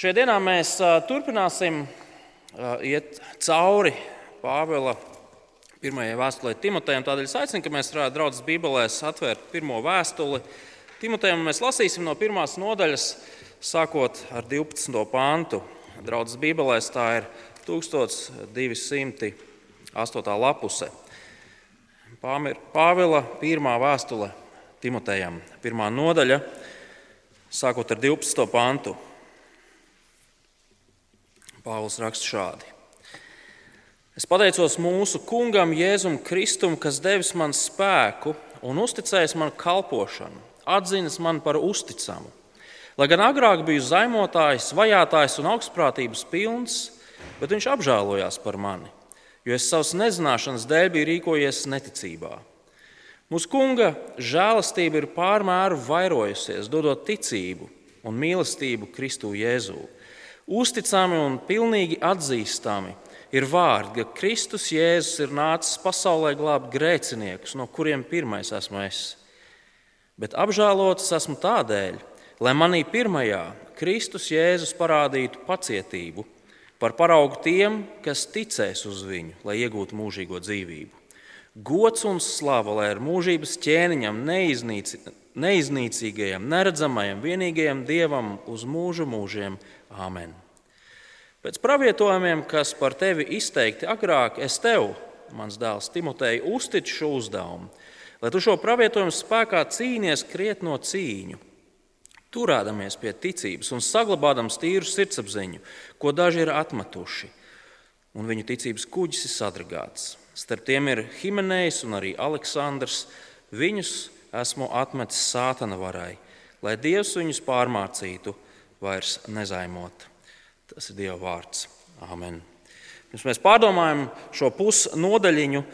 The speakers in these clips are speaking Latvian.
Šajā dienā mēs turpināsim iet cauri Pāvila pirmajai vēstulē Timotejam. Tādēļ es aicinu, ka mēs varētu draudzes Bībelēs atvērt pirmo vēstuli Timotejam. Mēs lasīsim no pirmās nodaļas, sākot ar 12. pāntu. Draudzes Bībelēs tā ir 1208. lapuse. Pāvila pirmā vēstule Timotejam, pirmā nodaļa, sākot ar 12. pāntu. Pāvils raksta šādi. Es pateicos mūsu kungam Jēzum Kristum, kas devis man spēku un uzticējis man kalpošanu, atzinis man par uzticamu. Lai gan agrāk biju zaimotājs, vajātājs un augstprātības pilns, bet viņš apžēlojās par mani, jo es savas nezināšanas dēļ biju rīkojies neticībā. Mūsu kunga žēlastība ir pārmēru vairojusies, dodot ticību un mīlestību Kristu Jēzū. Uzticami un pilnīgi atzīstami ir vārdi, ka Kristus Jēzus ir nācis pasaulē glābt grēciniekus, no kuriem pirmais esmu es. Bet apžēlots esmu tādēļ, lai manī pirmajā Kristus Jēzus parādītu pacietību par paraugu tiem, kas ticēs uz viņu, lai iegūtu mūžīgo dzīvību. Gods un slava, lai ar mūžības ķēniņam, neiznīci, neiznīcīgajam, neredzamajam, vienīgajam dievam uz mūžu mūžiem. Āmen! Pēc pravietojumiem, kas par tevi izteikti agrāk, es tev, mans dēls Timotei, uzticu šo uzdevumu, lai tu šo pravietojumu spēkā cīnies krietno cīņu, turēdamies pie ticības un saglabādams tīru sirdsapziņu, ko daži ir atmetuši, un viņu ticības kuģis ir sadragāts. Starp tiem ir Himenejs un arī Aleksandrs. Viņus esmu atmetis sātana varai, lai Dievs viņus pārmācītu, vairs nezaimot. Tas ir Dieva vārds. Amen. Pirms mēs pārdomājam šo pusnodaļiņu,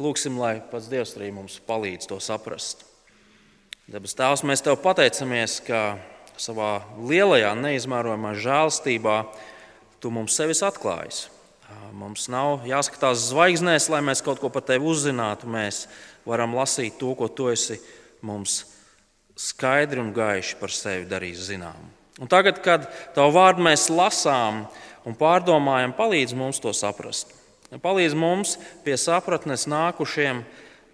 lūgsim, lai pats Dievs arī mums palīdz to saprast. Debes Tēvs, mēs Tev pateicamies, ka savā lielajā, neizmērojamā žēlstībā Tu mums sevis atklājies. Mums nav jāskatās zvaigznēs, lai mēs kaut ko par Tevi uzzinātu. Mēs varam lasīt to, ko Tu esi mums skaidri un gaiši par sevi darījis zināmu. Un tagad, kad tavu vārdu mēs lasām un pārdomājam, palīdz mums to saprast. Palīdz mums pie sapratnes nākušiem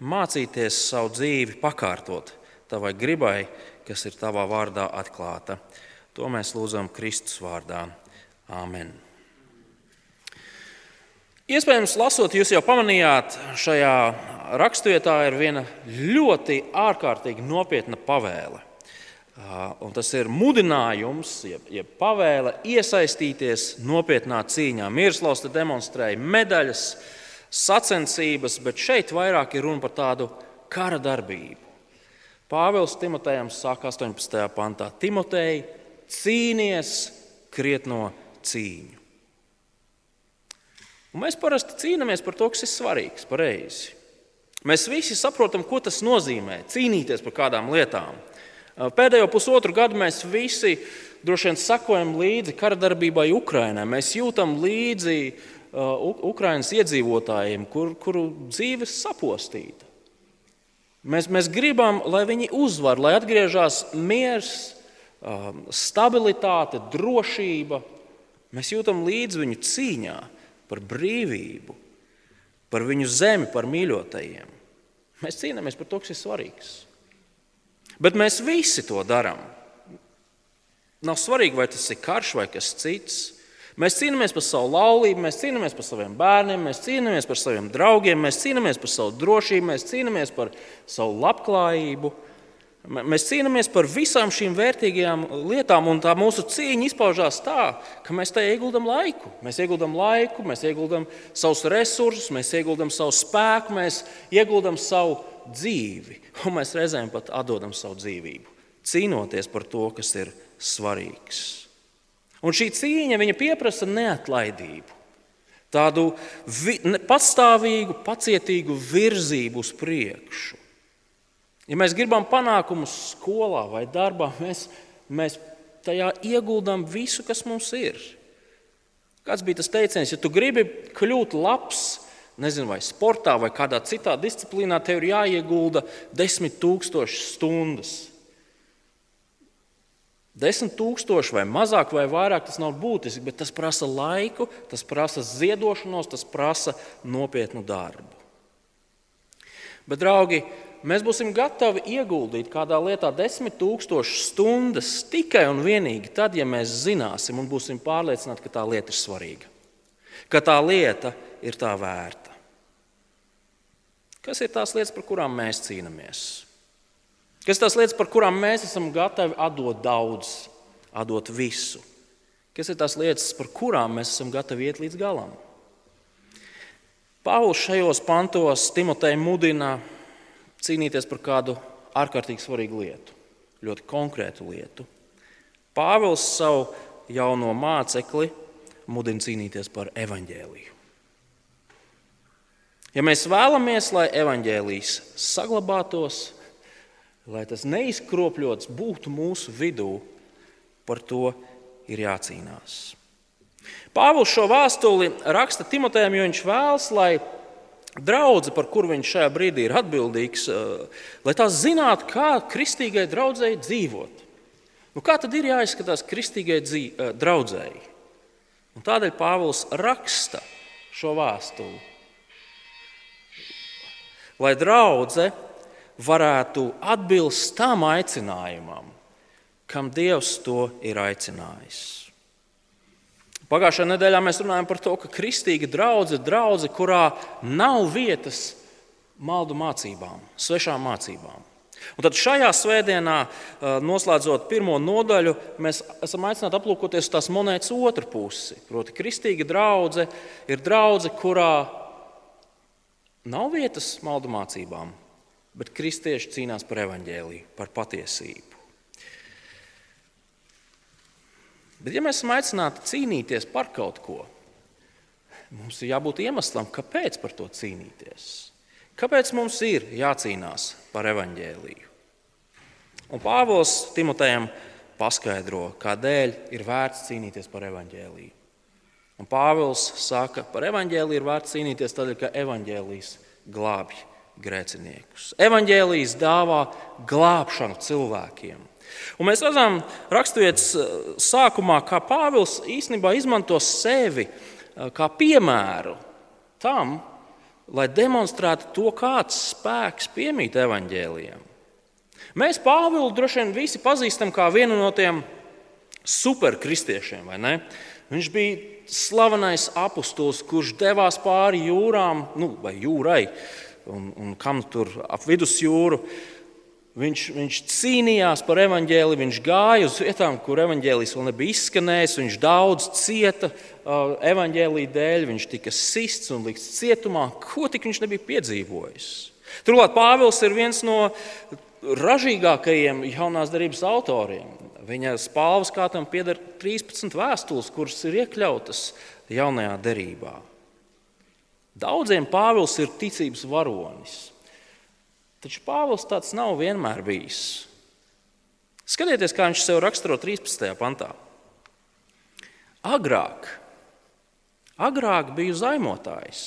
mācīties savu dzīvi pakārtot tavai gribai, kas ir tavā vārdā atklāta. To mēs lūdzam Kristus vārdā. Āmen! Iespējams, lasot, jūs jau pamanījāt, šajā raksturvietā ir viena ļoti ārkārtīgi nopietna pavēle. Un tas ir mudinājums, jeb, jeb pavēle iesaistīties nopietnā cīņā. Mirslavs te demonstrēja medaļas, sacensības, bet šeit vairāk ir runa par tādu kara darbību. Pāvils Timotejam saka 18. pantā: Timotei, cīnies krietno cīņu. Un mēs parasti cīnāmies par to, kas ir svarīgs, pareizi. Mēs visi saprotam, ko tas nozīmē cīnīties par kādām lietām. Pēdējo pusotru gadu mēs visi droši vien sakojam līdzi kara darbībai Ukrajinā. Mēs jūtam līdzi uh, Ukraiņas iedzīvotājiem, kur, kuru dzīves sapostīta. Mēs, mēs gribam, lai viņi uzvar, lai atgriežas miers, um, stabilitāte, drošība. Mēs jūtam līdzi viņu cīņā par brīvību, par viņu zemi, par mīļotajiem. Mēs cīnāmies par to, kas ir svarīgs. Bet mēs visi to darām. Nav svarīgi, vai tas ir karš vai kas cits. Mēs cīnāmies par savu laulību, mēs cīnāmies par saviem bērniem, mēs cīnāmies par saviem draugiem, mēs cīnāmies par savu drošību, mēs cīnāmies par savu labklājību. Mēs cīnāmies par visām šīm vērtīgajām lietām, un tā mūsu cīņa izpaužās tā, ka mēs tajā ieguldam laiku. Mēs ieguldam laiku, mēs ieguldam savus resursus, mēs ieguldam savu spēku, mēs ieguldam savu dzīvi, un mēs reizēm pat atdodam savu dzīvību, cīnoties par to, kas ir svarīgs. Un šī cīņa prasa neatlaidību, tādu vi, pastāvīgu, pacietīgu virzību uz priekšu. Ja mēs gribam panākumus skolā vai darbā, mēs, mēs tajā ieguldām visu, kas mums ir. Kāds bija tas teiciens, ja tu gribi kļūt labs, nezinu, vai sportā, vai kādā citā disciplīnā, tev ir jāiegulda desmit tūkstoši stundas. Desmit tūkstoši vai mazāk vai vairāk tas nav būtiski, bet tas prasa laiku, tas prasa ziedošanos, tas prasa nopietnu darbu. Bet, draugi, mēs būsim gatavi ieguldīt kādā lietā desmit tūkstošus stundas tikai un vienīgi tad, ja mēs zināsim un būsim pārliecināti, ka tā lieta ir svarīga, ka tā lieta ir tā vērta. Kas ir tās lietas, par kurām mēs cīnāmies? Kas ir tās lietas, par kurām mēs esam gatavi atdot daudz, atdot visu? Kas ir tās lietas, par kurām mēs esam gatavi iet līdz galam? Pāvils šajos pantos Timoteju mudina cīnīties par kādu ārkārtīgi svarīgu lietu, ļoti konkrētu lietu. Pāvils savu jauno mācekli mudina cīnīties par evaņģēliju. Ja mēs vēlamies, lai evaņģēlijs saglabātos, lai tas neizkropļots būtu mūsu vidū, par to ir jācīnās. Pāvils šo vēstuli raksta Timotejam, jo viņš vēlas, lai draudzene, par kuru viņš šajā brīdī ir atbildīgs, eh, lai tās zinātu, kā kristīgai draudzēji dzīvot. Nu, kā tad ir jāizskatās kristīgai eh, draudzēji? Un tādēļ Pāvils raksta šo vēstuli. Lai draudzene varētu atbilst tam aicinājumam, kam Dievs to ir aicinājis. Pagājušajā nedēļā mēs runājām par to, ka kristīga draudzene ir draudzene, kurā nav vietas maldu mācībām, svešām mācībām. Un tad šajā svētdienā, noslēdzot pirmo nodaļu, mēs esam aicināti aplūkoties tās monētas otru pusi. Proti, kristīga draudzene ir draudzene, kurā nav vietas maldu mācībām, bet kristieši cīnās par evaņģēliju, par patiesību. Bet, ja mēs esam aicināti cīnīties par kaut ko, mums ir jābūt iemeslam, kāpēc par to cīnīties. Kāpēc mums ir jācīnās par evaņģēliju? Un Pāvils Timotejam paskaidro, kādēļ ir vērts cīnīties par evaņģēliju. Un Pāvils saka, par evaņģēliju ir vērts cīnīties tādēļ, ka evaņģēlijs glābj grēciniekus. Evangelijas dāvā glābšanu cilvēkiem. Un mēs redzam, raksturvietas eh, sākumā, kā Pāvils īstenībā izmanto sevi eh, kā piemēru tam, lai demonstrētu to, kāds spēks piemīt evaņģēlijam. Mēs Pāvilu droši vien visi pazīstam kā vienu no tiem superkristiešiem, vai ne? Viņš bija slavenais apustulis, kurš devās pāri jūrām, nu, vai jūrai, un, un kam tur ap vidusjūru. Viņš, viņš cīnījās par evaņģēliju, viņš gāja uz vietām, kur evaņģēlijs vēl nebija izskanējis. Viņš daudz cieta uh, evaņģēlīja dēļ, viņš tika sists un likts cietumā. Ko tik viņš nebija piedzīvojis? Turklāt Pāvils ir viens no ražīgākajiem jaunās darbības autoriem. Viņa spāles kārtam pieder 13 vēstules, kuras ir iekļautas jaunajā derībā. Daudziem Pāvils ir ticības varonis. Taču Pāvils tāds nav vienmēr bijis. Skatieties, kā viņš sev raksturo 13. pantā. Agrāk, agrāk biju zaimotājs,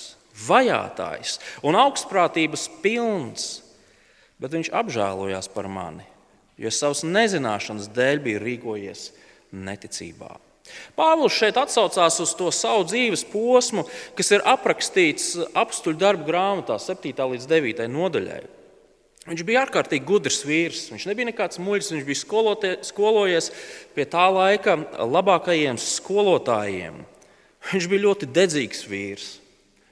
vajātājs un augstprātības pilns, bet viņš apžēlojās par mani, jo savas nezināšanas dēļ bija rīkojies neticībā. Pāvils šeit atsaucās uz to savu dzīves posmu, kas ir aprakstīts apstuļu darbu grāmatā, 7. līdz 9. nodaļai. Viņš bija ārkārtīgi gudrs vīrs. Viņš nebija nekāds muļķis, viņš bija skolotie, skolojies pie tā laika labākajiem skolotājiem. Viņš bija ļoti dedzīgs vīrs.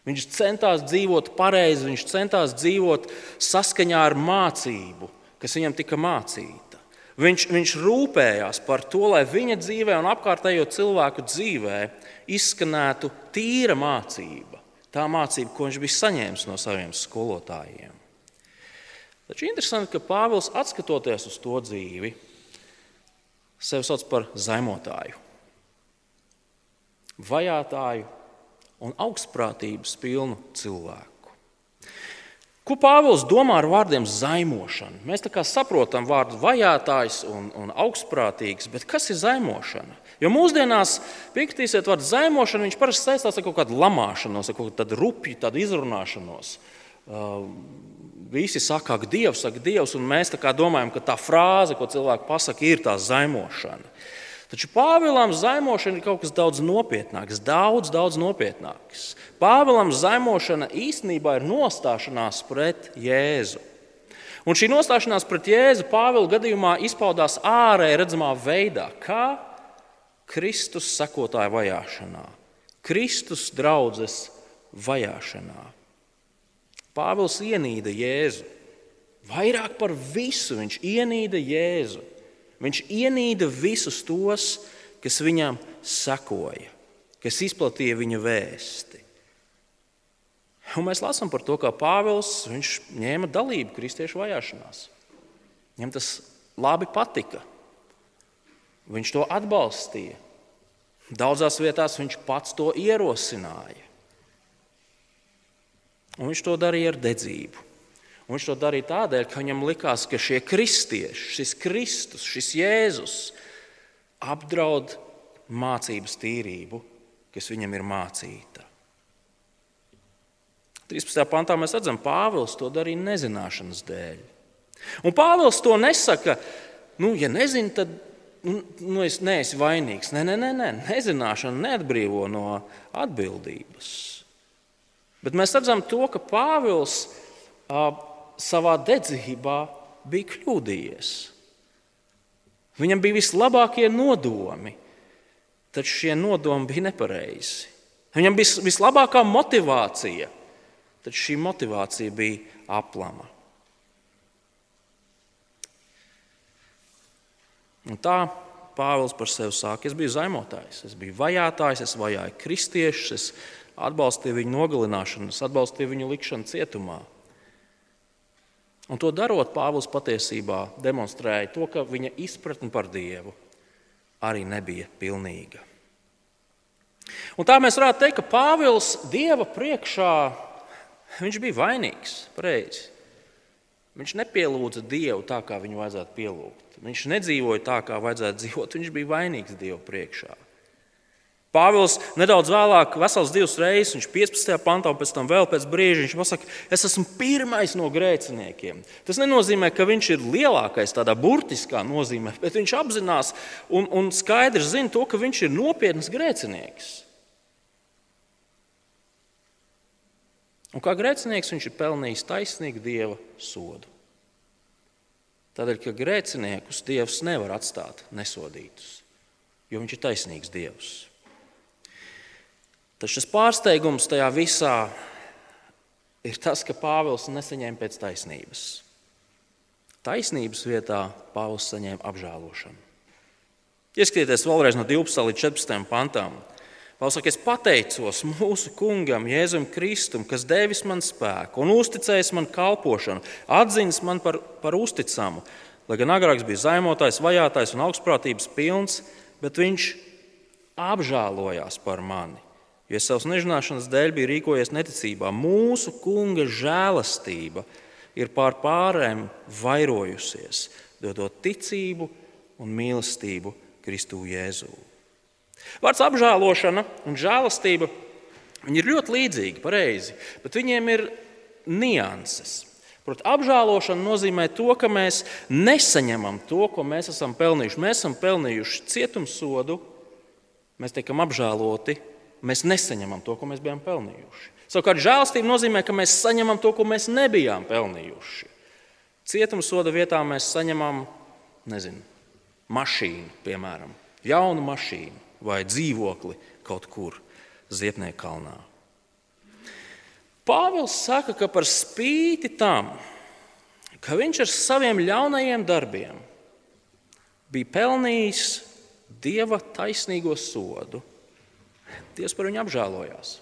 Viņš centās dzīvot pareizi, viņš centās dzīvot saskaņā ar mācību, kas viņam tika mācīta. Viņš, viņš rūpējās par to, lai viņa dzīvē un apkārtējo cilvēku dzīvē izskanētu tīra mācība. Tā mācība, ko viņš bija saņēmis no saviem skolotājiem. Taču interesanti, ka Pāvils, skatoties uz to dzīvi, sevi sauc par zaimotāju, vajātāju un augstprātības pilnu cilvēku. Ko Pāvils domā ar vārdiem zaimošana? Mēs saprotam vārdu vajātājs un, un augstprātīgs, bet kas ir zaimošana? Jo mūsdienās piekritīsiet, vārds zaimošana, parasti saistās ar kaut kādu lamāšanos, ar kaut kādu rupju, tādu izrunāšanos. Visi saka, ka Dievs saka, Dievs, un mēs domājam, ka tā frāze, ko cilvēki pasaka, ir tā zaimošana. Taču Pāvēlam zaimošana ir kaut kas daudz nopietnāks, daudz, daudz nopietnāks. Pāvēlam zaimošana īstenībā ir nostāšanās pret Jēzu. Un šī nostāšanās pret Jēzu Pāvila gadījumā izpaudās ārēji redzamā veidā, kā Kristus sekotāja vajāšanā, Kristus draudzes vajāšanā. Pāvils ienīda Jēzu. Vairāk par visu viņš ienīda Jēzu. Viņš ienīda visus tos, kas viņam sekoja, kas izplatīja viņa vēsti. Un mēs lasām par to, kā Pāvils ņēma dalību kristiešu vajāšanās. Viņam tas labi patika. Viņš to atbalstīja. Daudzās vietās viņš pats to ierosināja. Un viņš to darīja ar dedzību. Un viņš to darīja tādēļ, ka viņam likās, ka šie kristieši, šis Kristus, šis Jēzus apdraud mācības tīrību, kas viņam ir mācīta. 13. pantā mēs redzam, ka Pāvils to darīja nezināšanas dēļ. Un Pāvils to nesaka, nu, ja nezini, tad nu, nu, es neesmu vainīgs. Nē, nē, nē, nē, nezināšana neatbrīvo no atbildības. Bet mēs redzam, to, ka Pāvils a, savā dedzībā bija kļūdījies. Viņam bija vislabākie nodomi, taču šie nodomi bija nepareizi. Viņam bija vislabākā motivācija, taču šī motivācija bija aplama. Un tā Pāvils par sevi saka, es biju zaimotājs, es biju vajātājs, es vajāju kristiešus, es atbalstīja viņu nogalināšanu, atbalstīja viņu likšanu cietumā. Un to darot, Pāvils patiesībā demonstrēja to, ka viņa izpratne par Dievu arī nebija pilnīga. Un tā mēs varētu teikt, ka Pāvils Dieva priekšā bija vainīgs. Pareizi. Viņš nepielūdza Dievu tā, kā viņu vajadzētu pielūgt. Viņš nedzīvoja tā, kā vajadzētu dzīvot. Viņš bija vainīgs Dievu priekšā. Pāvils nedaudz vēlāk, vesels divas reizes, viņš 15. pantā, un pēc tam vēl pēc brīža viņš pasakā, es esmu pirmais no grēciniekiem. Tas nenozīmē, ka viņš ir lielākais tādā burtiskā nozīmē, bet viņš apzinās un, un skaidri zina to, ka viņš ir nopietns grēcinieks. Un kā grēcinieks viņš ir pelnījis taisnīgu dieva sodu. Tādēļ, ka grēciniekus dievs nevar atstāt nesodītus, jo viņš ir taisnīgs dievs. Tad šis pārsteigums tajā visā ir tas, ka Pāvils nesaņēma pēc taisnības. Taisnības vietā Pāvils saņēma apžēlošanu. Ieskatieties vēlreiz no 12 līdz 14 pantām. Pāvils saka, es pateicos mūsu kungam, Jēzum Kristum, kas devis man spēku un uzticējis man kalpošanu, atzīst man par, par uzticamu. Lai gan agrāk bija zaimotājs, vajātais un augstprātības pilns, bet viņš apžēlojās par mani jo es savas nezināšanas dēļ biju rīkojies neticībā. Mūsu kunga žēlastība ir pār pārējiem vairojusies, dodot ticību un mīlestību Kristu Jēzū. Vārds apžēlošana un žēlastība ir ļoti līdzīgi, pareizi, bet viņiem ir nianses. Proti, apžēlošana nozīmē to, ka mēs nesaņemam to, ko mēs esam pelnījuši. Mēs esam pelnījuši cietumsodu, mēs tiekam apžēloti mēs nesaņemam to, ko mēs bijām pelnījuši. Savukārt, žēlastība nozīmē, ka mēs saņemam to, ko mēs nebijām pelnījuši. Cietumsoda vietā mēs saņemam nezinu, mašīnu, piemēram, jaunu mašīnu vai dzīvokli kaut kur Ziepnieka kalnā. Pāvils saka, ka par spīti tam, ka viņš ar saviem ļaunajiem darbiem bija pelnījis dieva taisnīgo sodu, Dievs par viņu apžēlojās.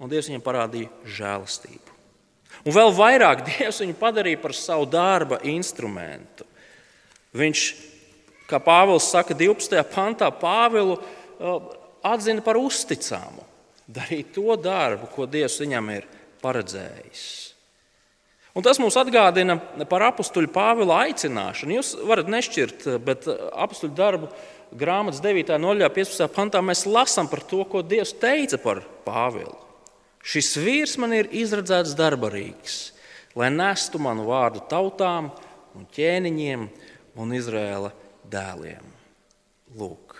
Un Dievs viņam parādīja žēlastību. Un vēl vairāk Dievs viņu padarīja par savu darba instrumentu. Viņš, kā Pāvils saka, 12. pantā, Pāvilu uh, atzina par uzticamu, darīt to darbu, ko Dievs viņam ir paredzējis. Un tas mums atgādina par apakstuļu Pāvila aicināšanu. Jūs varat nešķirt, bet apakstuļu darbu grāmatas 9. noļā, 15. pantā mēs lasām par to, ko Dievs teica par Pāvilu. Šis vīrs man ir izredzēts darbarīgs, lai nestu manu vārdu tautām un ķēniņiem un Izraēla dēliem. Lūk.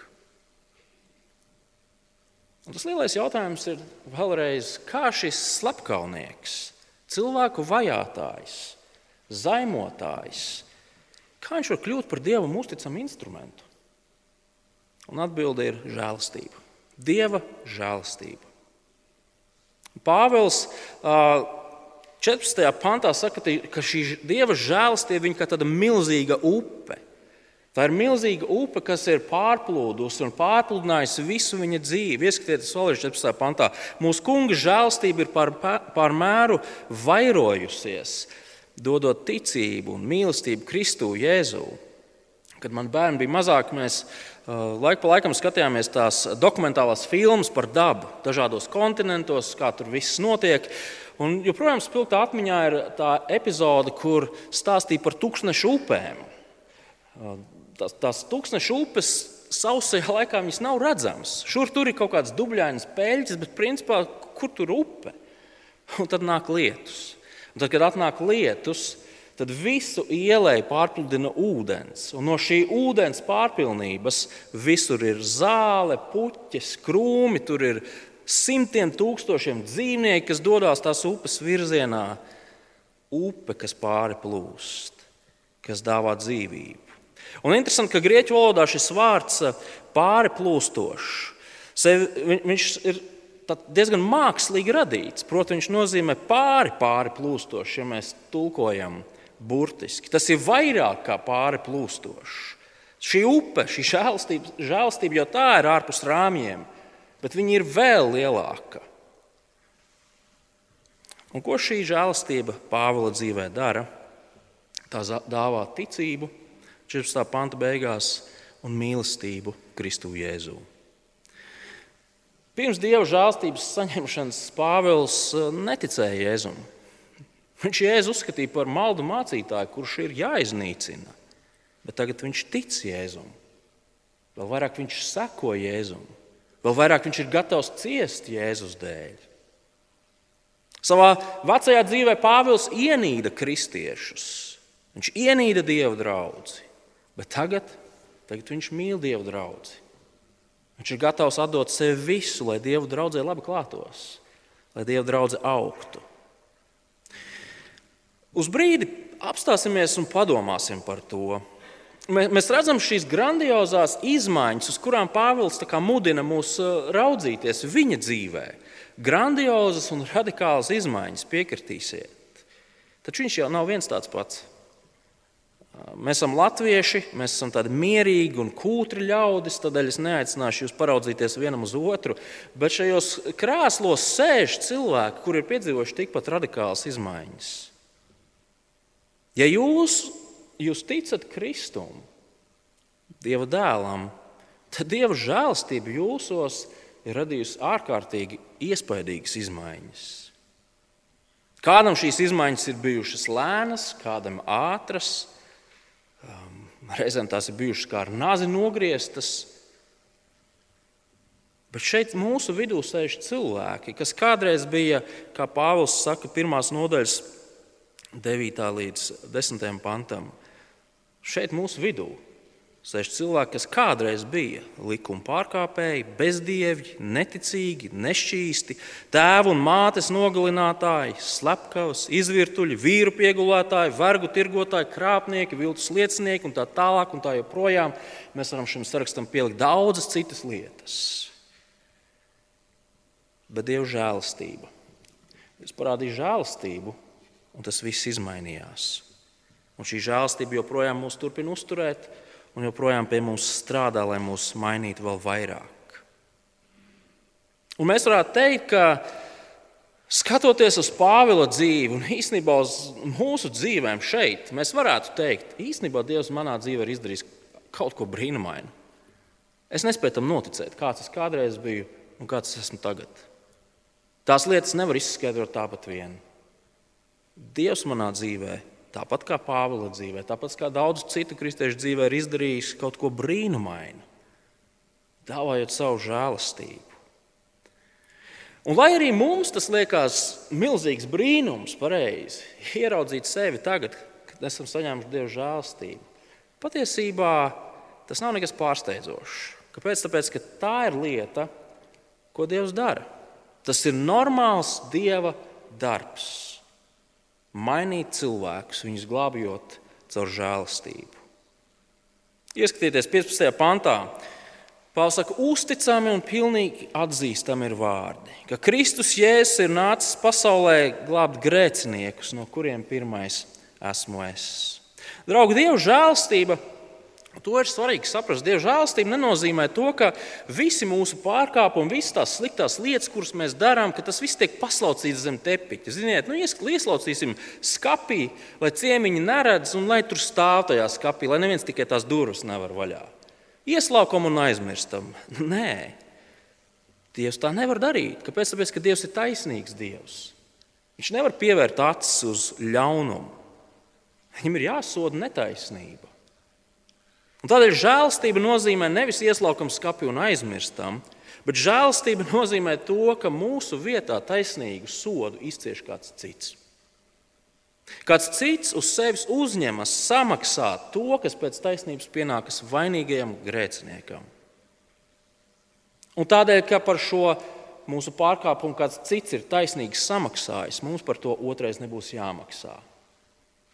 Un tas lielais jautājums ir vēlreiz, kā šis slepkavnieks, cilvēku vajātājs, zaimotājs, kā viņš var kļūt par dievam uzticamu instrumentu? Un atbilde ir žēlastība. Dieva žēlastība. Pāvils 14. pantā saka, ka šī dieva žēlastība ir kā tāda milzīga upe. Tā ir milzīga upe, kas ir pārplūdusi un pārpludinājusi visu viņa dzīvi. Ieskatieties, Solīša 14. pantā. Mūsu kunga žēlstība ir pār, pār mēru vairojusies, dodot ticību un mīlestību Kristū Jēzū. Kad man bērni bija mazāki, mēs uh, laiku pa laikam skatījāmies tās dokumentālās filmas par dabu, dažādos kontinentos, kā tur viss notiek. Un joprojām spilgtā atmiņā ir tā epizode, kur stāstīja par tūkstnešu upēm. Uh, tās, tās tūkstošu upes sausajā laikā nav redzamas. Šur tur ir kaut kāds dubļainas peļķis, bet principā kur tur upe? Un tad nāk lietus. Un tad, kad atnāk lietus, tad visu ielai pārpludina ūdens. Un no šī ūdens pārpilnības visur ir zāle, puķis, krūmi, tur ir simtiem tūkstošiem dzīvnieku, kas dodas tās upes virzienā. Upe, kas pāri plūst, kas dāvā dzīvību. Un interesanti, ka grieķu valodā šis vārds eh, pāri plūstošs. Viņš ir diezgan mākslīgi radīts. Protams, viņš nozīmē pāri, pāri plūstošs, ja mēs tulkojam burtiski. Tas ir vairāk kā pāri plūstošs. Šī upe, šī žēlstība, žēlstība jau tā ir ārpus rāmjiem, bet viņa ir vēl lielāka. Un ko šī žēlastība Pāvila dzīvē dara? Tā dāvā ticību, 14. panta beigās un mīlestību Kristu Jēzū. Pirms dieva žēlstības saņemšanas Pāvils eh, neticēja Jēzum. Viņš Jēzu uzskatīja par maldu mācītāju, kurš ir jāiznīcina. Bet tagad viņš tic Jēzum. Vēl vairāk viņš seko Jēzum. Vēl vairāk viņš ir gatavs ciest Jēzus dēļ. Savā vecajā dzīvē Pāvils ienīda kristiešus. Viņš ienīda dievu draugu. Bet tagad, tagad viņš mīl Dievu draugu. Viņš ir gatavs atdot sevi visu, lai Dievu draudzē labi klātos, lai Dievu draudzē augtu. Uz brīdi apstāsimies un padomāsim par to. Mēs redzam šīs grandiozās izmaiņas, uz kurām Pāvils mudina mūs uh, raudzīties viņa dzīvē. Grandiozas un radikālas izmaiņas, piekritīsiet. Taču viņš jau nav viens tāds pats. Mēs esam latvieši, mēs esam tādi mierīgi un kūtri ļaudis, tādēļ es neaicināšu jūs paraudzīties vienam uz otru. Bet šajos krēslos sēž cilvēki, kuri ir piedzīvojuši tikpat radikālas izmaiņas. Ja jūs, jūs ticat Kristum, Dieva dēlam, tad Dieva žēlastība jūsos ir radījusi ārkārtīgi iespaidīgas izmaiņas. Kādam šīs izmaiņas ir bijušas lēnas, kādam ātras, Reizēm tās ir bijušas kā ar nāzi nogrieztas. Bet šeit mūsu vidū sēž cilvēki, kas kādreiz bija, kā Pāvils saka, pirmās nodaļas, 9. līdz 10. pantam. Šeit mūsu vidū Sēž cilvēki, kas kādreiz bija likuma pārkāpēji, bezdievi, neticīgi, nešķīsti, tēvu un mātes nogalinātāji, slepkavas, izvirtuļi, vīru piegulētāji, vergu tirgotāji, krāpnieki, viltus liecinieki un tā tālāk. Un tā joprojām mēs varam šim sarakstam pielikt daudzas citas lietas. Bet Dieva žēlastība. Viņš parādīja žēlastību, un tas viss izmainījās. Un šī žēlastība joprojām mūs turpina uzturēt un joprojām pie mums strādā, lai mūs mainītu vēl vairāk. Un mēs varētu teikt, ka skatoties uz Pāvila dzīvi un īstenībā uz mūsu dzīvēm šeit, mēs varētu teikt, īstenībā Dievs manā dzīvē ir izdarījis kaut ko brīnumainu. Es nespēju tam noticēt, kāds es kādreiz biju un kāds es esmu tagad. Tās lietas nevar izskaidrot tāpat vien. Dievs manā dzīvē tāpat kā Pāvila dzīvē, tāpat kā daudzu citu kristiešu dzīvē, ir izdarījis kaut ko brīnumainu, dāvājot savu žēlastību. Un lai arī mums tas liekas milzīgs brīnums, pareizi ieraudzīt sevi tagad, kad esam saņēmuši Dieva žēlstību, patiesībā tas nav nekas pārsteidzošs. Kāpēc? Tāpēc, ka tā ir lieta, ko Dievs dara. Tas ir normāls Dieva darbs. Mainīt cilvēkus, viņus glābjot caur žēlastību. Ieskatieties 15. pantā. Pāvils saka, uzticami un pilnīgi atzīstami ir vārdi, ka Kristus Jēzus ir nācis pasaulē glābt grēciniekus, no kuriem pirmais esmu es. Draugi, Dieva žēlstība To ir svarīgi saprast. Dieva žēlstība nenozīmē to, ka visi mūsu pārkāpumi, visas tās sliktās lietas, kuras mēs darām, ka tas viss tiek paslaucīts zem tepiņa. Ziniet, nu, ieslaucīsim skapī, lai ciemiņi neredz un lai tur stāv tajā skapī, lai neviens tikai tās durvis nevar vaļā. Ieslaukam un aizmirstam. Nē, Dievs tā nevar darīt. Kāpēc? Tāpēc, ka Dievs ir taisnīgs Dievs. Viņš nevar pievērt acis uz ļaunumu. Viņam ir jāsoda netaisnība. Un tādēļ žēlstība nozīmē nevis ieslaukam skati un aizmirstam, bet žēlstība nozīmē to, ka mūsu vietā taisnīgu sodu izcieš kāds cits. Kāds cits uz sevis uzņemas samaksāt to, kas pēc taisnības pienākas vainīgajam grēciniekam. Un tādēļ, ka par šo mūsu pārkāpumu kāds cits ir taisnīgi samaksājis, mums par to otrais nebūs jāmaksā.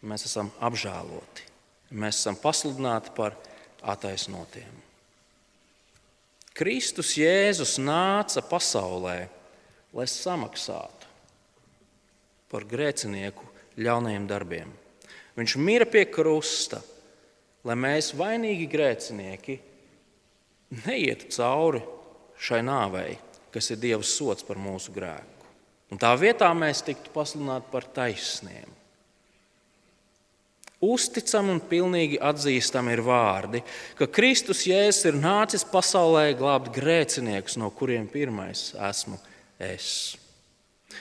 Mēs esam apžēloti, mēs esam pasludināti par attaisnotiem. Kristus Jēzus nāca pasaulē, lai samaksātu par grēcinieku ļaunajiem darbiem. Viņš mira pie krusta, lai mēs, vainīgi grēcinieki, neietu cauri šai nāvei, kas ir Dieva sots par mūsu grēku. Un tā vietā mēs tiktu pasludināti par taisniem. Uzticami un pilnīgi atzīstami ir vārdi, ka Kristus Jēzus ir nācis pasaulē glābt grēciniekus, no kuriem pirmais esmu es.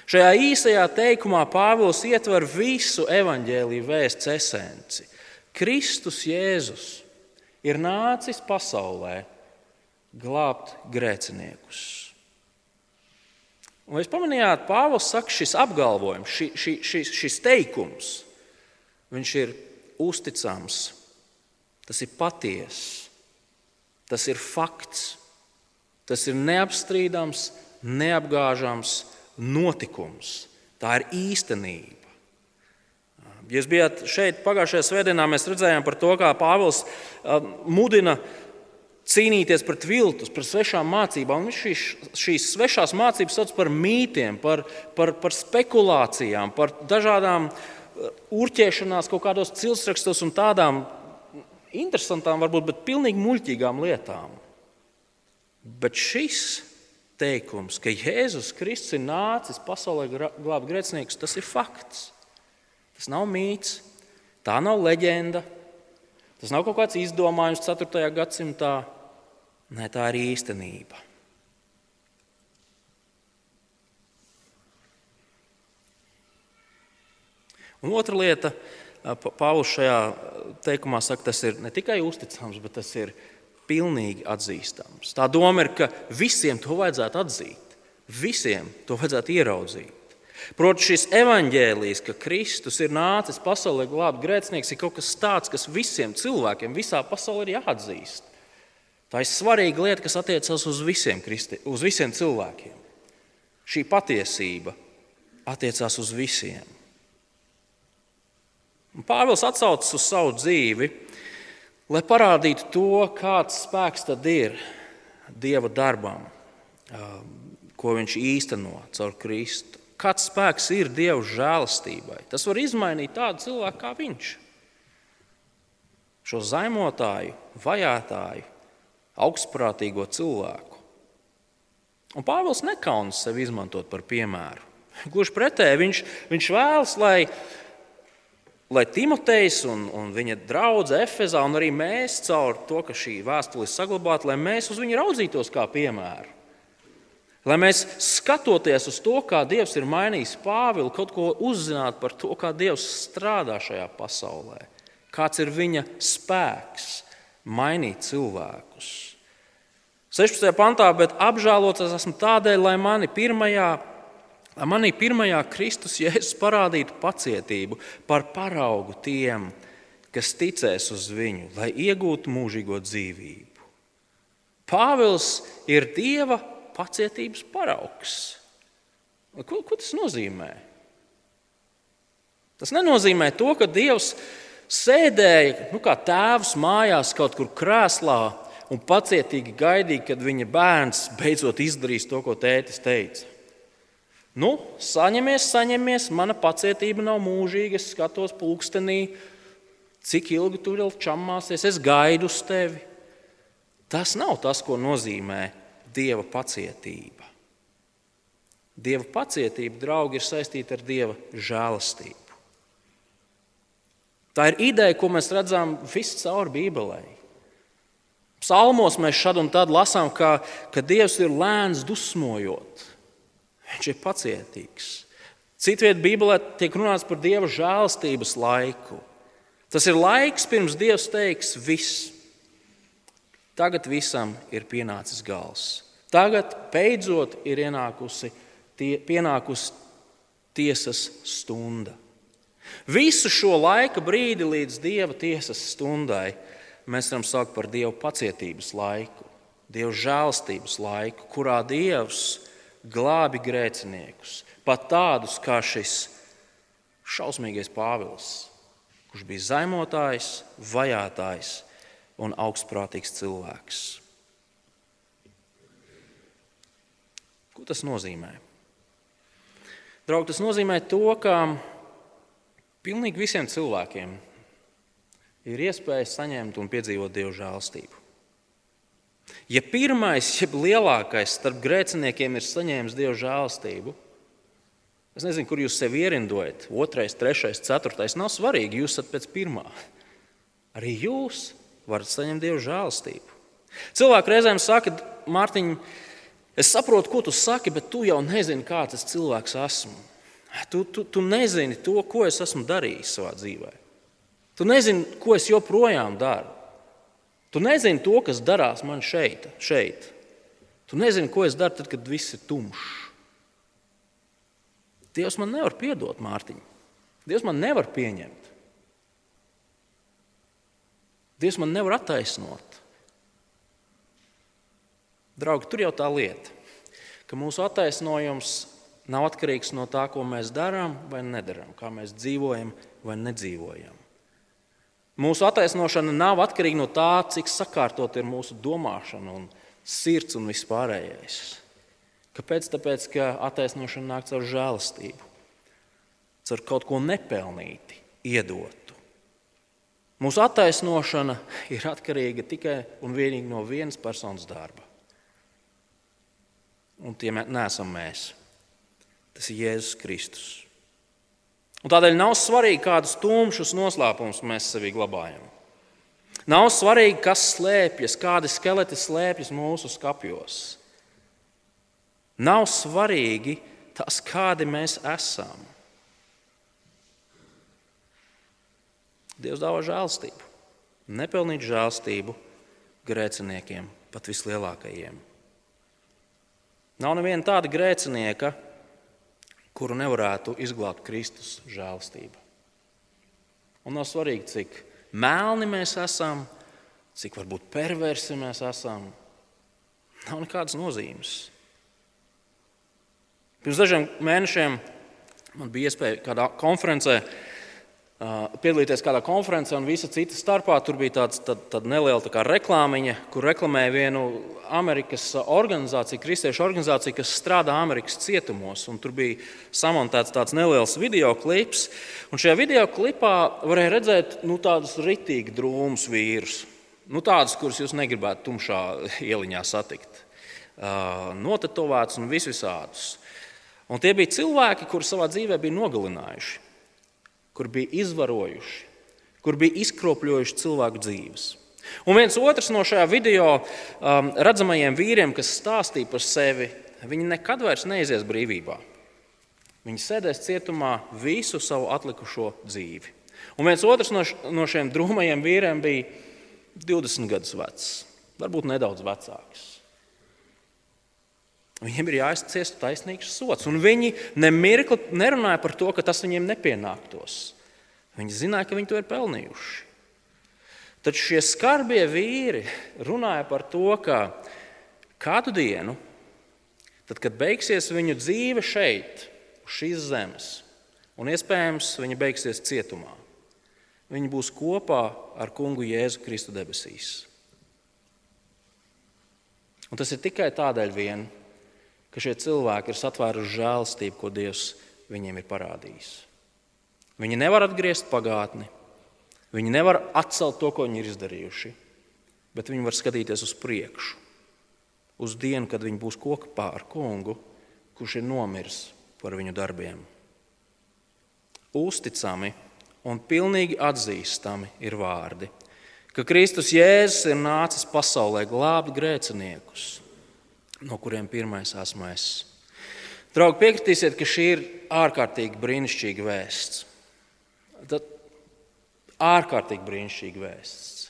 Šajā īsajā teikumā Pāvils ietver visu evaņģēlīju vēsts esenci. Kristus Jēzus ir nācis pasaulē glābt grēciniekus. Un jūs pamanījāt, Pāvils saka, šis apgalvojums, ši, ši, šis, šis teikums, viņš ir uzticams, tas ir patiess, tas ir fakts, tas ir neapstrīdams, neapgāžams notikums. Tā ir īstenība. Ja jūs bijāt šeit pagājušajā svētdienā, mēs redzējām par to, kā Pāvils mudina cīnīties pret viltus, pret svešām mācībām. Viņš šīs, šīs svešās mācības sauc par mītiem, par, par, par spekulācijām, par dažādām uh, urķēšanās kaut kādos cilsrakstos un tādām interesantām, varbūt, bet pilnīgi muļķīgām lietām. Bet šis teikums, ka Jēzus Kristus ir nācis pasaulē glābt grēciniekus, tas ir fakts. Tas nav mīts, tā nav leģenda, tas nav kaut kāds izdomājums 4. gadsimtā. Nē, tā ir īstenība. Un otra lieta, Pāvils šajā teikumā saka, tas ir ne tikai uzticams, bet tas ir pilnīgi atzīstams. Tā doma ir, ka visiem to vajadzētu atzīt, visiem to vajadzētu ieraudzīt. Proti, šis evaņģēlijs, ka Kristus ir nācis pasaulē glābt grēcinieks, ir kaut kas tāds, kas visiem cilvēkiem visā pasaulē ir jāatzīst. Tā ir svarīga lieta, kas attiecas uz visiem, kristi, uz visiem cilvēkiem. Šī patiesība attiecās uz visiem. Un Pāvils atsaucas uz savu dzīvi, lai parādītu to, kāds spēks tad ir Dieva darbam, ko viņš īsteno caur Kristu. Kāds spēks ir Dieva žēlastībai? Tas var izmainīt tādu cilvēku kā viņš. Šo zaimotāju, vajātāju, augstprātīgo cilvēku. Un Pāvils nekaunas sevi izmantot par piemēru. Gluži pretēji, viņš, viņš vēlas, lai lai Timotejs un, un viņa draugs Efezā, un arī mēs caur to, ka šī vēstule ir saglabāta, lai mēs uz viņu raudzītos kā piemēru. Lai mēs skatoties uz to, kā Dievs ir mainījis Pāvilu, kaut ko uzzinātu par to, kā Dievs strādā šajā pasaulē, kāds ir viņa spēks mainīt cilvēkus. 16. pantā, bet apžēlots esmu tādēļ, lai mani pirmajā, manī pirmajā Kristus Jēzus parādītu pacietību par paraugu tiem, kas ticēs uz viņu, lai iegūtu mūžīgo dzīvību. Pāvils ir Dieva pacietības paraugs. Ko, ko tas nozīmē? Tas nenozīmē to, ka Dievs sēdēja nu, kā tēvs mājās kaut kur krēslā un pacietīgi gaidīja, kad viņa bērns beidzot izdarīs to, ko tētis teica. Nu, saņemies, saņemies, mana pacietība nav mūžīga. Es skatos pulkstenī, cik ilgi tur vēl čamāsies, es gaidu uz tevi. Tas nav tas, ko nozīmē Dieva pacietība. Dieva pacietība, draugi, ir saistīta ar Dieva žēlastību. Tā ir ideja, ko mēs redzam viscaur Bībelē. Psalmos mēs šad un tad lasām, ka, ka Dievs ir lēns dusmojot. Viņš ir pacietīgs. Citvietā Bībelē tiek runāts par Dieva žēlastības laiku. Tas ir laiks, pirms Dievs teiks, viss. Tagad visam ir pienācis gals. Tagad beidzot ir ienākusi, tie, pienākusi tiesas stunda. Visu šo laika brīdi līdz Dieva tiesas stundai mēs varam saukt par Dieva pacietības laiku, Dieva žēlstības laiku, kurā Dievs glābi grēciniekus, pat tādus kā šis šausmīgais Pāvils, kurš bija zaimotājs, vajātājs un augstprātīgs cilvēks. Ko tas nozīmē? Draugi, tas nozīmē to, ka Pilnīgi visiem cilvēkiem ir iespēja saņemt un piedzīvot Dieva žēlstību. Ja pirmais, jeb lielākais starp grēciniekiem ir saņēmis Dieva žēlstību, es nezinu, kur jūs sevi ierindojat. Otrais, trešais, ceturtais nav svarīgi. Jūs esat pēc pirmā. Arī jūs varat saņemt Dieva žēlstību. Cilvēki reizēm saka, Mārtiņ, es saprotu, ko tu saki, bet tu jau nezini, kāds tas cilvēks esmu. Tu, tu, tu nezini to, ko es esmu darījis savā dzīvē. Tu nezini, ko es joprojām daru. Tu nezini to, kas darās man šeit. šeit. Tu nezini, ko es daru tad, kad viss ir tumšs. Dievs man nevar piedot, Mārtiņ. Dievs man nevar pieņemt. Dievs man nevar attaisnot. Draugi, tur jau tā lieta, ka mūsu attaisnojums nav atkarīgs no tā, ko mēs darām vai nedarām, kā mēs dzīvojam vai nedzīvojam. Mūsu attaisnošana nav atkarīga no tā, cik sakārtot ir mūsu domāšana un sirds un vispārējais. Kāpēc? Tāpēc, ka attaisnošana nāk caur žēlastību, caur kaut ko nepelnīti, iedotu. Mūsu attaisnošana ir atkarīga tikai un vienīgi no vienas personas darba. Un tie neesam mēs. Tas ir Jēzus Kristus. Un tādēļ nav svarīgi, kādus tumšus noslēpumus mēs sevī glabājam. Nav svarīgi, kas slēpjas, kādi skeleti slēpjas mūsu skapjos. Nav svarīgi tas, kādi mēs esam. Dievs dāvā žēlstību, nepelnītu žēlstību grēciniekiem, pat vislielākajiem. Nav neviena tāda grēcinieka, kuru nevarētu izglābt Kristus žēlstība. Un nav svarīgi, cik melni mēs esam, cik varbūt perversi mēs esam. Nav nekādas nozīmes. Pirms dažiem mēnešiem man bija iespēja kādā konferencē piedalīties kādā konferencē, un visa cita starpā tur bija tāds, tād, tāda neliela tā reklāmiņa, kur reklamēja vienu Amerikas organizāciju, kristiešu organizāciju, kas strādā Amerikas cietumos. Tur bija samontēts tāds neliels video klips, un šajā video klipā varēja redzēt nu, tādus ritīgi drūmus vīrus. Nu, tādus, kurus jūs negribētu tumšā ieliņā satikt. Notetovēts un visvisādus. Un tie bija cilvēki, kuri savā dzīvē bija nogalinājuši kur bija izvarojuši, kur bija izkropļojuši cilvēku dzīves. Un viens otrs no šajā video um, redzamajiem vīriem, kas stāstīja par sevi, viņi nekad vairs neizies brīvībā. Viņi sēdēs cietumā visu savu atlikušo dzīvi. Un viens otrs no, no šiem drūmajiem vīriem bija 20 gadus vecs, varbūt nedaudz vecāks. Viņiem ir jāizciest taisnīgs sots. Un viņi nemirkli nerunāja par to, ka tas viņiem nepienāktos. Viņi zināja, ka viņi to ir pelnījuši. Taču šie skarbie vīri runāja par to, ka kādu dienu, tad, kad beigsies viņu dzīve šeit, uz šīs zemes, un iespējams viņa beigsies cietumā, viņi būs kopā ar kungu Jēzu Kristu debesīs. Un tas ir tikai tādēļ, vien, ka šie cilvēki ir satvēruši žēlastību, ko Dievs viņiem ir parādījis. Viņi nevar atgriezt pagātni, viņi nevar atcelt to, ko viņi ir izdarījuši, bet viņi var skatīties uz priekšu, uz dienu, kad viņi būs kopā ar kungu, kurš ir nomiris par viņu darbiem. Uzticami un pilnīgi atzīstami ir vārdi, ka Kristus Jēzus ir nācis pasaulē glābt grēciniekus, no kuriem pirmais esmu es. Draugi, piekritīsiet, ka šī ir ārkārtīgi brīnišķīga vēsts. Tad ārkārtīgi brīnišķīga vēsts.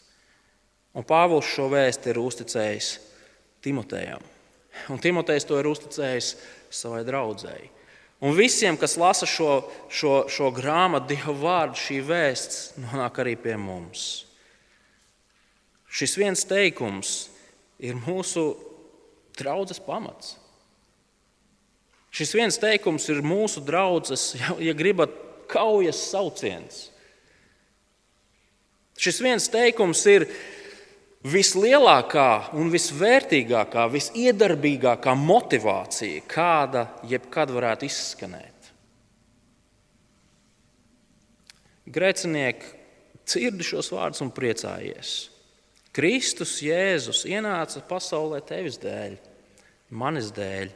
Un Pāvils šo vēstu ir uzticējis Timotejam. Un Timotejs to ir uzticējis savai draudzēji. Un visiem, kas lasa šo, šo, šo grāmatu, Dieva vārdu, šī vēsts nonāk arī pie mums. Šis viens teikums ir mūsu draudzes pamats. Šis viens teikums ir mūsu draudzes, ja gribat, kaujas sauciens. Šis viens teikums ir vislielākā un visvērtīgākā, visiedarbīgākā motivācija, kāda jebkad varētu izskanēt. Grēcinieki dzird šos vārdus un priecājies. Kristus Jēzus ienāca pasaulē tevis dēļ, manis dēļ,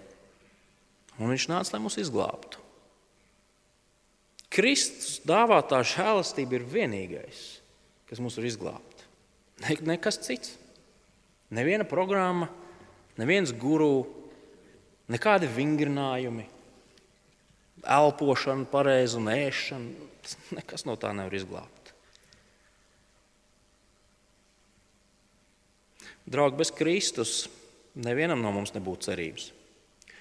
un viņš nāca, lai mūs izglābtu. Kristus dāvātā žēlastība ir vienīgais, kas mūs var izglābt. Ne, nekas cits. Neviena programma, neviens guru, nekādi vingrinājumi, elpošana, pareiza un ēšana. Nekas no tā nevar izglābt. Draugi, bez Kristus nevienam no mums nebūtu cerības.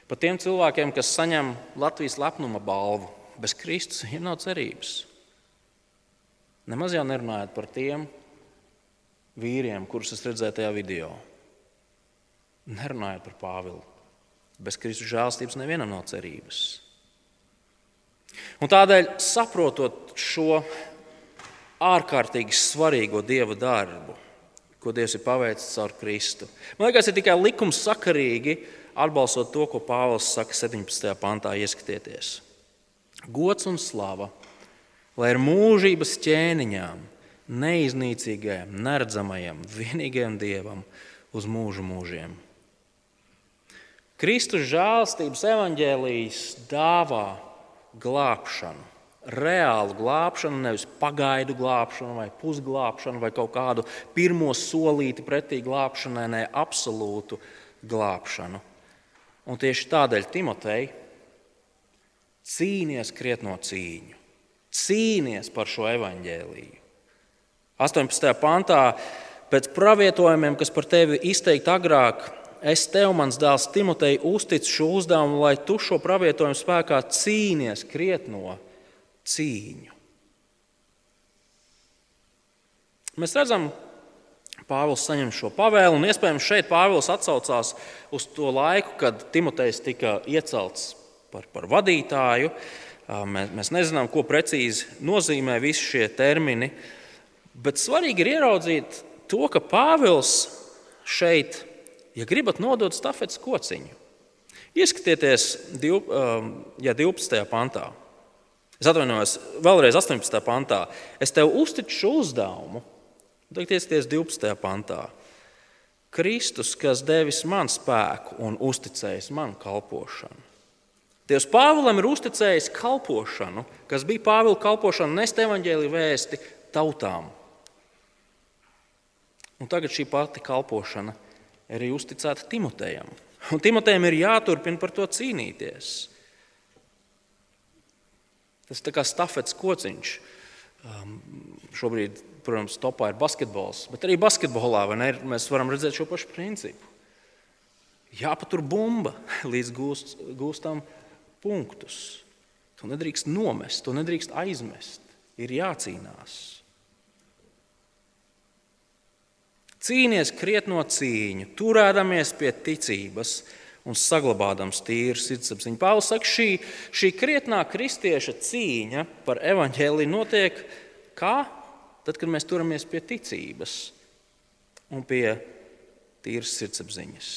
Pat tiem cilvēkiem, kas saņem Latvijas lepnuma balvu, bez Kristus viņiem nav cerības. Nemaz jau nerunājot par tiem vīriem, kurus es redzēju tajā video. Nerunājot par Pāvilu. Bez Kristus žēlstības nevienam nav cerības. Un tādēļ, saprotot šo ārkārtīgi svarīgo dieva darbu, ko Dievs ir paveicis caur Kristu. Man liekas, ir tikai likums sakarīgi atbalstot to, ko Pāvils saka 17. pantā, ieskatieties. Gods un slava, lai ir mūžības ķēniņām, neiznīcīgajam, neredzamajam, vienīgajam Dievam uz mūžu mūžiem. Kristus žēlstības evaņģēlijas dāvā glābšanu reālu glābšanu, nevis pagaidu glābšanu, vai pusglābšanu, vai kaut kādu pirmo solīti pretī glābšanai, ne absolūtu glābšanu. Un tieši tādēļ Timotei cīnies krietno cīņu, cīnies par šo evaņģēlīju. 18. pantā pēc pravietojumiem, kas par tevi izteikti agrāk, es tev, mans dēls Timotei, uzticu šo uzdevumu, lai tu šo pravietojumu spēkā cīnies krietno cīņu. Mēs redzam, Pāvils saņem šo pavēlu, un iespējams šeit Pāvils atsaucās uz to laiku, kad Timotejs tika iecelts par, par vadītāju. Mēs, nezinām, ko precīzi nozīmē visi šie termini, bet svarīgi ir ieraudzīt to, ka Pāvils šeit, ja gribat, nodot stafetes kociņu. Ieskatieties ja 12. pantā. Es atvainojos, vēlreiz 18. pantā. Es tev uzticu šo uzdevumu. Tagad iesties 12. pantā. Kristus, kas devis man spēku un uzticējis man kalpošanu. Dievs Pāvilam ir uzticējis kalpošanu, kas bija Pāvila kalpošana, nest evaņģēlīju vēsti tautām. Un tagad šī pati kalpošana ir uzticēta Timotejam. Un Timotejam ir jāturpina par to cīnīties. Tas ir kā stafets kociņš. Um, šobrīd, protams, topā ir basketbols, bet arī basketbolā ne, mēs varam redzēt šo pašu principu. jāpatur bumba, līdz gūst, gūstam punktus. To nedrīkst nomest, to nedrīkst aizmest. Ir jācīnās. Cīnies krietno cīņu, turēdamies pie ticības un saglabādams tīru sirdsapziņu. Pāvils saka, šī, šī krietnā kristieša cīņa par evaņģēliju notiek kā? Tad, kad mēs turamies pie ticības un pie tīras sirdsapziņas.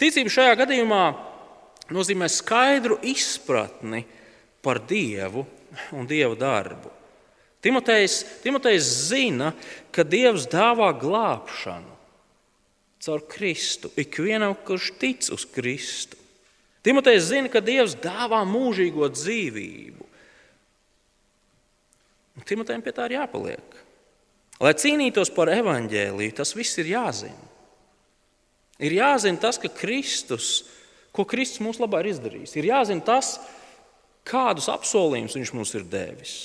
Ticība šajā gadījumā nozīmē skaidru izpratni par Dievu un Dieva darbu. Timotejs, Timotejs zina, ka Dievs dāvā glābšanu caur Kristu ikvienam, kurš tic uz Kristu. Timotejs zina, ka Dievs dāvā mūžīgo dzīvību. Un Timotejam pie tā ir jāpaliek. Lai cīnītos par evaņģēliju, tas viss ir jāzina. Ir jāzina tas, ka Kristus, ko Kristus mums labā ir izdarījis. Ir jāzina tas, kādus apsolījumus Viņš mums ir devis.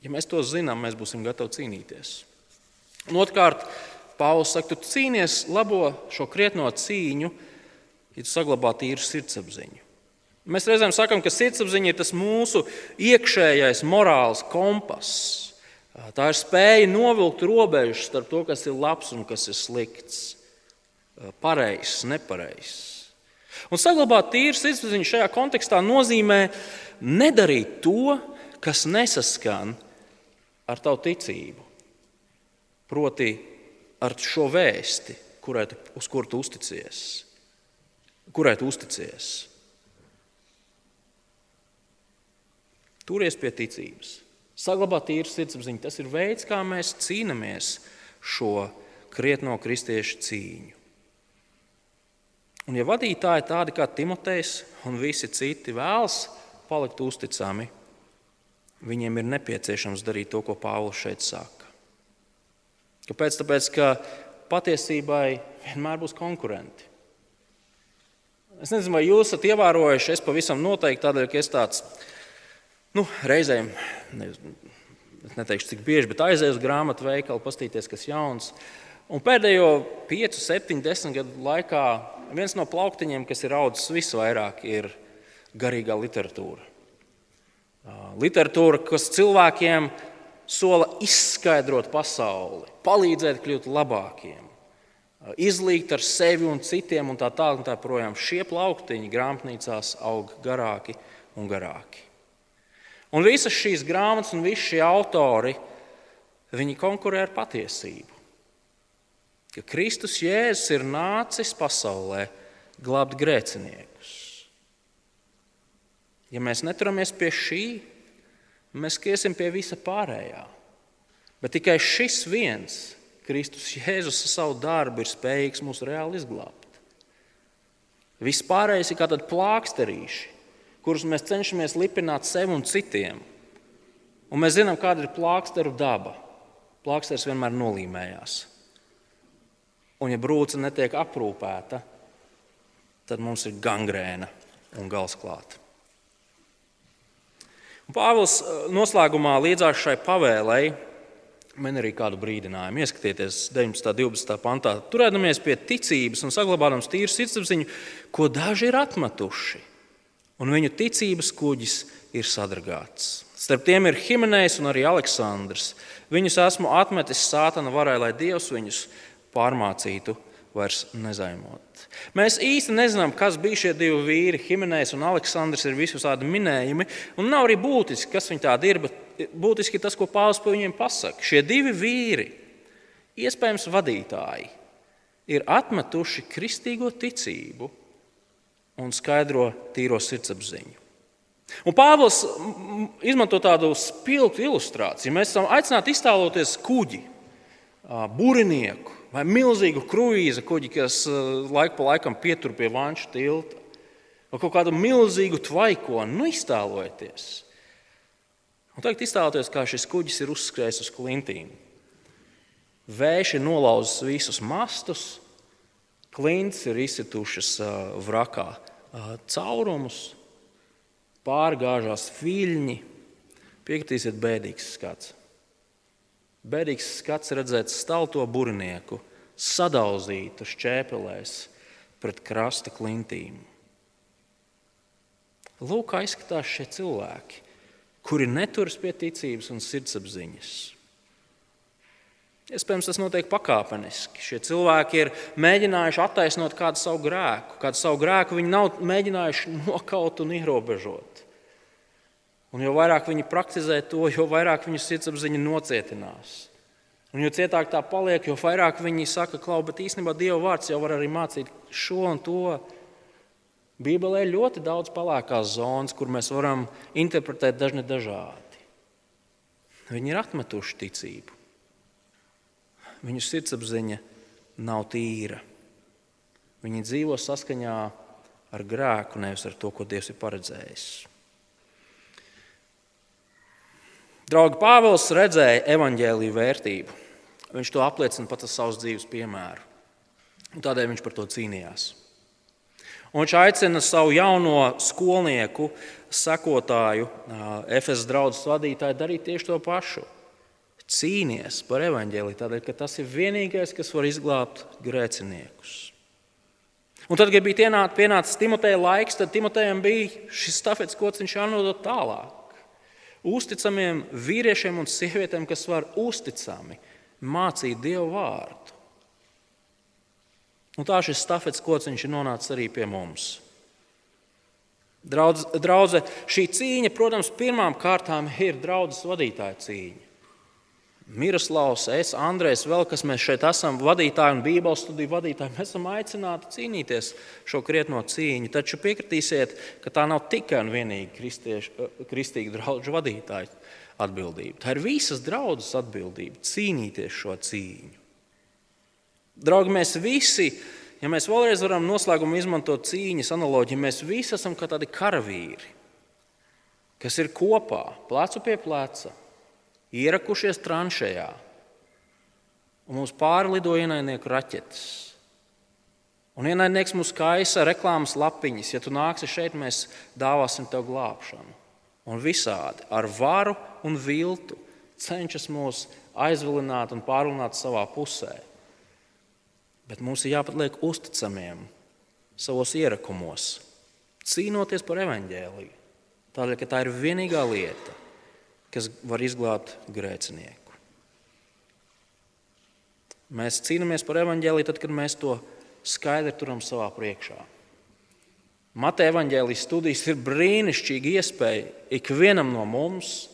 Ja mēs to zinām, mēs būsim gatavi cīnīties. Un otrkārt, Pāvils saka, tu cīnies labo šo krietno cīņu, ja tu saglabā tīru sirdsapziņu. Mēs reizēm sakām, ka sirdsapziņa ir tas mūsu iekšējais morāls kompass. Tā ir spēja novilkt robežu starp to, kas ir labs un kas ir slikts, pareizs, nepareizs. Un saglabāt tīru sirdsapziņu šajā kontekstā nozīmē nedarīt to, kas nesaskan ar tavu ticību. Proti, ar šo vēsti, kurai uz kuru tu uzticies. Kurai tu uzticies? Turies pie ticības, saglabāt tīru sirdsapziņu. Tas ir veids, kā mēs cīnāmies šo krietno kristiešu cīņu. Un, ja vadītāji tādi kā Timotejs un visi citi vēlas palikt uzticami, viņiem ir nepieciešams darīt to, ko Pāvils šeit saka. Kāpēc? Tāpēc, ka patiesībai vienmēr būs konkurenti. Es nezinu, vai jūs esat ievērojuši, es pavisam noteikti tādēļ, ka es tāds nu, reizēm, ne, neteikšu cik bieži, bet aizēju uz grāmatu veikalu, paskatīties, kas jauns. Un pēdējo 5, 7, 10 gadu laikā viens no plauktiņiem, kas ir audzis visvairāk, ir garīgā literatūra. Literatūra, kas cilvēkiem sola izskaidrot pasauli, palīdzēt kļūt labākiem, izlīgt ar sevi un citiem, un tā tālāk. Tā projām. Šie plauktiņi grāmatnīcās aug garāki un garāki. Un visas šīs grāmatas un visi šie autori konkurē ar patiesību. Ka Kristus Jēzus ir nācis pasaulē glābt grēciniekus. Ja mēs neturamies pie šī, mēs skriesim pie visa pārējā. Bet tikai šis viens, Kristus Jēzus, ar savu darbu ir spējīgs mūs reāli izglābt. Viss pārējais ir kā plāksterīši, kurus mēs cenšamies lipināt sev un citiem. Un mēs zinām, kāda ir plāksteru daba. Plāksters vienmēr nolīmējās. Un, ja brūce netiek aprūpēta, tad mums ir gangrēna un galsklāta. Pāvils eh, noslēgumā līdzās šai pavēlei man arī kādu brīdinājumu. Ieskatieties 19. un 12. pantā. Turēdamies pie ticības un saglabādams tīru sirdsapziņu, ko daži ir atmetuši, un viņu ticības kuģis ir sadragāts. Starp tiem ir Himenejs un arī Aleksandrs. Viņus esmu atmetis sātana varai, lai Dievs viņus pārmācītu vairs nezaimot. Mēs īsti nezinām, kas bija šie divi vīri. Himenējs un Aleksandrs ir visādi minējumi. Un nav arī būtiski, kas viņi tādi ir, bet būtiski tas, ko Pāvils par viņiem pasaka. Šie divi vīri, iespējams, vadītāji, ir atmetuši kristīgo ticību un skaidro tīro sirdsapziņu. Un Pāvils izmanto tādu spilgtu ilustrāciju. Mēs esam aicināti iztēloties kuģi, būrinieku vai milzīgu kruīza kuģi, kas eh, laiku pa laikam pietur pie vanšu tilta, vai kaut kādu milzīgu tvaikoni, nu iztēlojieties. Un tagad iztēloties, kā šis kuģis ir uzskrējis uz klintīm. Vējš ir nolauzis visus mastus, klints ir izsitušas eh, vrakā eh, caurumus, pārgāžās viļņi. Piekritīsiet, bēdīgs skats. Bēdīgs skats redzēt stalto burnieku sadauzītu šķēpelēs pret krasta klintīm. Lūk, kā izskatās šie cilvēki, kuri neturas pie ticības un sirdsapziņas. Iespējams, tas notiek pakāpeniski. Šie cilvēki ir mēģinājuši attaisnot kādu savu grēku. Kādu savu grēku viņi nav mēģinājuši nokaut un ierobežot. Un jo vairāk viņi praktizē to, jo vairāk viņu sirdsapziņa nocietinās. Un jo cietāk tā paliek, jo vairāk viņi saka, klau, bet īstenībā Dieva vārds jau var arī mācīt šo un to. Bībelē ir ļoti daudz palākās zonas, kur mēs varam interpretēt dažne dažādi. Viņi ir atmetuši ticību. Viņu sirdsapziņa nav tīra. Viņi dzīvo saskaņā ar grēku, nevis ar to, ko Dievs ir paredzējis. Draugi Pāvils redzēja evaņģēlīju vērtību. Viņš to apliecina pat ar savas dzīves piemēru. Un tādēļ viņš par to cīnījās. Un viņš aicina savu jauno skolnieku, sekotāju, FS draugu vadītāju darīt tieši to pašu. Cīnīties par evaņģēliju, tādēļ, ka tas ir vienīgais, kas var izglābt grēciniekus. Un tad, kad bija pienācis Timoteja laiks, tad Timotejam bija šis stafets kociņš jānodod tālāk. Uzticamiem vīriešiem un sievietēm, kas var uzticami mācīt Dievu vārdu. Un tā šis stafets kociņš ir nonācis arī pie mums. Draudz, draudze, šī cīņa, protams, pirmām kārtām ir draudzes vadītāja cīņa. Miroslavs, es, Andrēs, vēl kas mēs šeit esam, vadītāji un Bībeles studiju vadītāji, mēs esam aicināti cīnīties šo krietno cīņu. Taču piekritīsiet, ka tā nav tikai un vienīgi kristīga draugu vadītāja atbildība. Tā ir visas draudzes atbildība cīnīties šo cīņu. Draugi, mēs visi, ja mēs vēlreiz varam noslēgumu izmantot cīņas analoģiju, mēs visi esam kā tādi karavīri, kas ir kopā, plecu pie pleca, ierakušies tranšējā, un mums pārlido ienaidnieku raķetes. Un ienaidnieks mums kaisa reklāmas lapiņas. Ja tu nāksi šeit, mēs dāvāsim tev glābšanu. Un visādi ar varu un viltu cenšas mūs aizvilināt un pārunāt savā pusē. Bet mums ir jāpatliek uzticamiem savos ierakumos, cīnoties par evaņģēliju. Tādēļ, ka tā ir vienīgā lieta, kas var izglābt grēcinieku. Mēs cīnāmies par evaņģēliju tad, kad mēs to skaidri turam savā priekšā. Mateja evaņģēlijas studijas ir brīnišķīga iespēja ikvienam no mums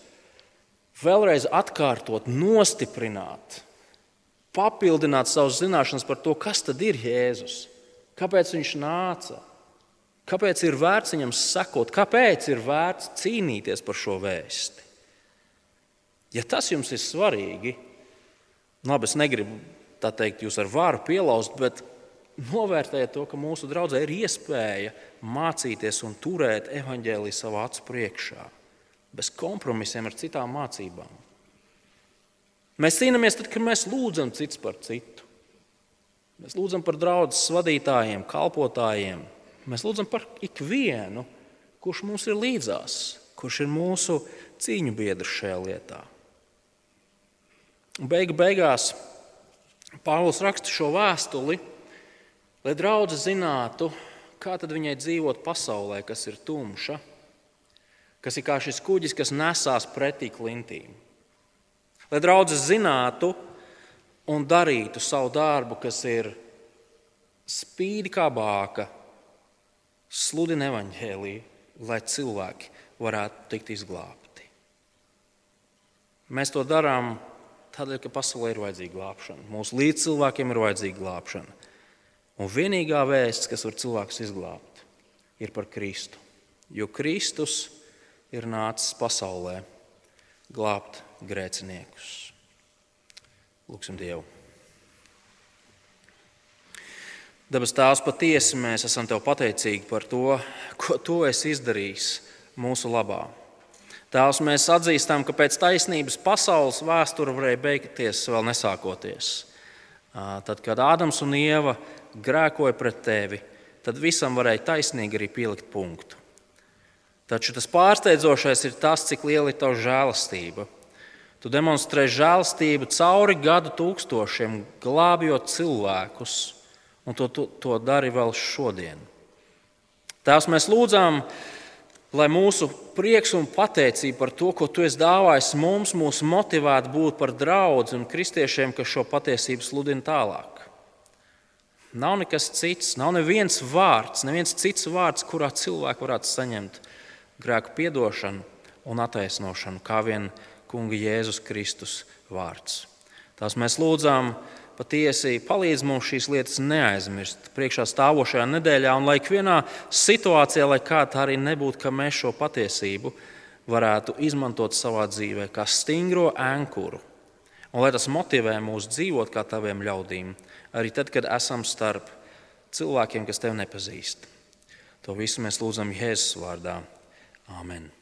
vēlreiz atkārtot, nostiprināt, papildināt savas zināšanas par to, kas tad ir Jēzus, kāpēc viņš nāca, kāpēc ir vērts viņam sekot, kāpēc ir vērts cīnīties par šo vēsti. Ja tas jums ir svarīgi, labi, es negribu tā teikt, jūs ar varu pielauzt, bet novērtējiet to, ka mūsu draudzē ir iespēja mācīties un turēt evaņģēliju savā acu priekšā, bez kompromisiem ar citām mācībām. Mēs cīnāmies tad, kad mēs lūdzam cits par citu. Mēs lūdzam par draudzes vadītājiem, kalpotājiem. Mēs lūdzam par ikvienu, kurš mums ir līdzās, kurš ir mūsu cīņu biedrs šajā lietā. Beigu beigās Pāvils raksta šo vēstuli, lai draudzene zinātu, kā viņai dzīvot pasaulē, kas ir tumša, kas ir kā šis kuģis, kas nesās pretī klintīm. Lai draudzene zinātu un darītu savu darbu, kas ir spīdi kā bāka, sludina evaņģēlīju, lai cilvēki varētu tikt izglābti. Mēs to darām Tādēļ, ka pasaulē ir vajadzīga glābšana. Mūsu līdzcilvēkiem ir vajadzīga glābšana. Un vienīgā vēsts, kas var cilvēkus izglābt, ir par Kristu. Jo Kristus ir nācis pasaulē glābt grēciniekus. Lūksim Dievu! Dabas Tēvs, patiesi mēs esam Tev pateicīgi par to, ko Tu esi izdarījis mūsu labā. Tēvs, mēs atzīstam, ka pēc taisnības pasaules vēsture varēja beigties vēl nesākoties. Tad, kad Ādams un Ieva grēkoja pret tevi, tad visam varēja taisnīgi arī pielikt punktu. Taču tas pārsteidzošais ir tas, cik liela ir tava žēlastība. Tu demonstrē žēlastību cauri gadu tūkstošiem, glābjot cilvēkus, un to, to, to dari vēl šodien. Tās mēs lūdzām, lai mūsu prieks un pateicība par to, ko Tu esi dāvājis mums, mūs motivētu būt par draugu un kristiešiem, kas šo patiesību sludina tālāk. Nav nekas cits, nav neviens vārds, neviens cits vārds, kurā cilvēks varētu saņemt grēku piedošanu un attaisnošanu, kā vien Kunga Jēzus Kristus vārds. Tās mēs lūdzām, patiesi palīdz mums šīs lietas neaizmirst priekšā stāvošajā nedēļā, un lai ikvienā situācijā, lai kā tā arī nebūtu, ka mēs šo patiesību varētu izmantot savā dzīvē kā stingro ankuru, un lai tas motivē mūs dzīvot kā taviem ļaudīm, arī tad, kad esam starp cilvēkiem, kas tevi nepazīst. To visu mēs lūdzam Jēzus vārdā. Amen.